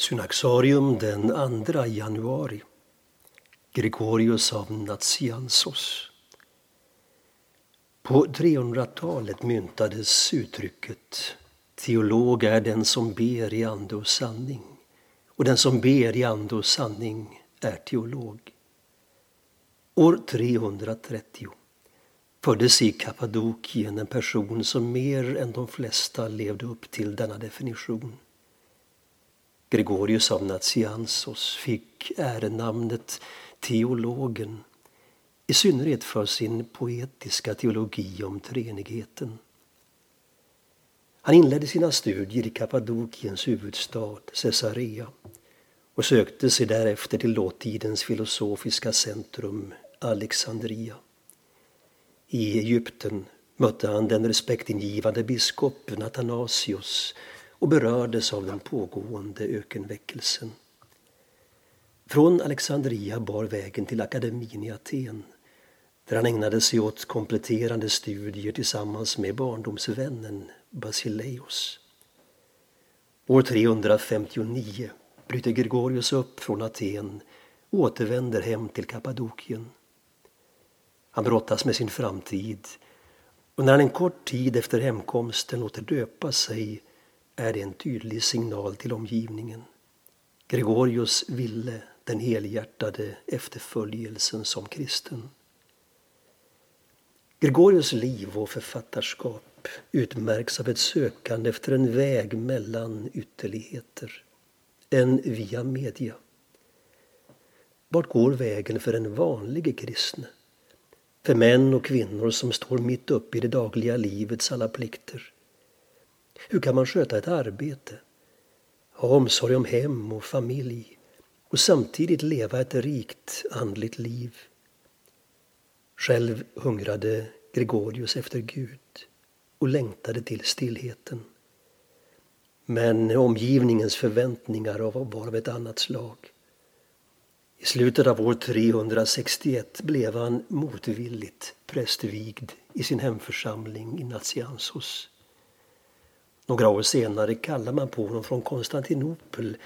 Synaxarium den 2 januari. Gregorius av Nazianzos. På 300-talet myntades uttrycket Teolog är den som ber i ande och sanning och den som ber i ande och sanning är teolog. År 330 föddes i Kappadokien en person som mer än de flesta levde upp till denna definition. Gregorius av Nazianzos fick ärenamnet teologen i synnerhet för sin poetiska teologi om treenigheten. Han inledde sina studier i Kappadokiens huvudstad Caesarea och sökte sig därefter till dåtidens filosofiska centrum Alexandria. I Egypten mötte han den respektingivande biskopen Athanasius och berördes av den pågående ökenväckelsen. Från Alexandria bar vägen till akademin i Aten där han ägnade sig åt kompletterande studier tillsammans med barndomsvännen Basileios. År 359 bryter Gregorius upp från Aten och återvänder hem till Kappadokien. Han brottas med sin framtid och när han en kort tid efter hemkomsten låter döpa sig är det en tydlig signal till omgivningen. Gregorius ville den helhjärtade efterföljelsen som kristen. Gregorius liv och författarskap utmärks av ett sökande efter en väg mellan ytterligheter. En via media. Vart går vägen för en vanlig kristne? För män och kvinnor som står mitt uppe i det dagliga livets alla plikter. Hur kan man sköta ett arbete, ha omsorg om hem och familj och samtidigt leva ett rikt andligt liv? Själv hungrade Gregorius efter Gud och längtade till stillheten. Men omgivningens förväntningar var av ett annat slag. I slutet av år 361 blev han motvilligt prästvigd i sin hemförsamling i Nazianzos. Några år senare kallar man på honom från Konstantinopel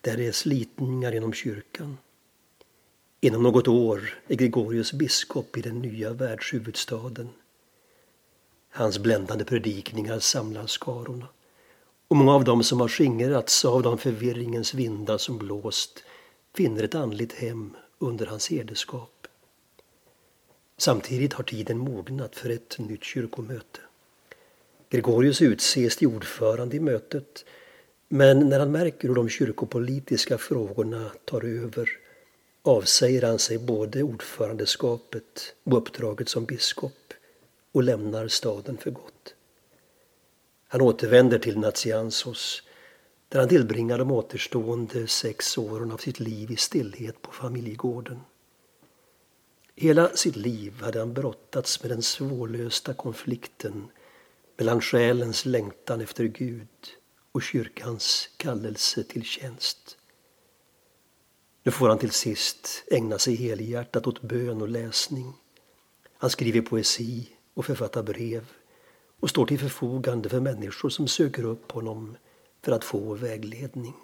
där det är slitningar inom kyrkan. Inom något år är Gregorius biskop i den nya världshuvudstaden. Hans bländande predikningar samlar skarorna och många av dem som har skingrats av de förvirringens vindar som blåst finner ett andligt hem under hans herdeskap. Samtidigt har tiden mognat för ett nytt kyrkomöte. Gregorius utses till ordförande i mötet men när han märker hur de kyrkopolitiska frågorna tar över avsäger han sig både ordförandeskapet och uppdraget som biskop och lämnar staden för gott. Han återvänder till Natsiansos där han tillbringar de återstående sex åren av sitt liv i stillhet på familjegården. Hela sitt liv hade han brottats med den svårlösta konflikten mellan själens längtan efter Gud och kyrkans kallelse till tjänst. Nu får han till sist ägna sig helhjärtat åt bön och läsning. Han skriver poesi och författar brev och står till förfogande för människor som söker upp honom för att få vägledning.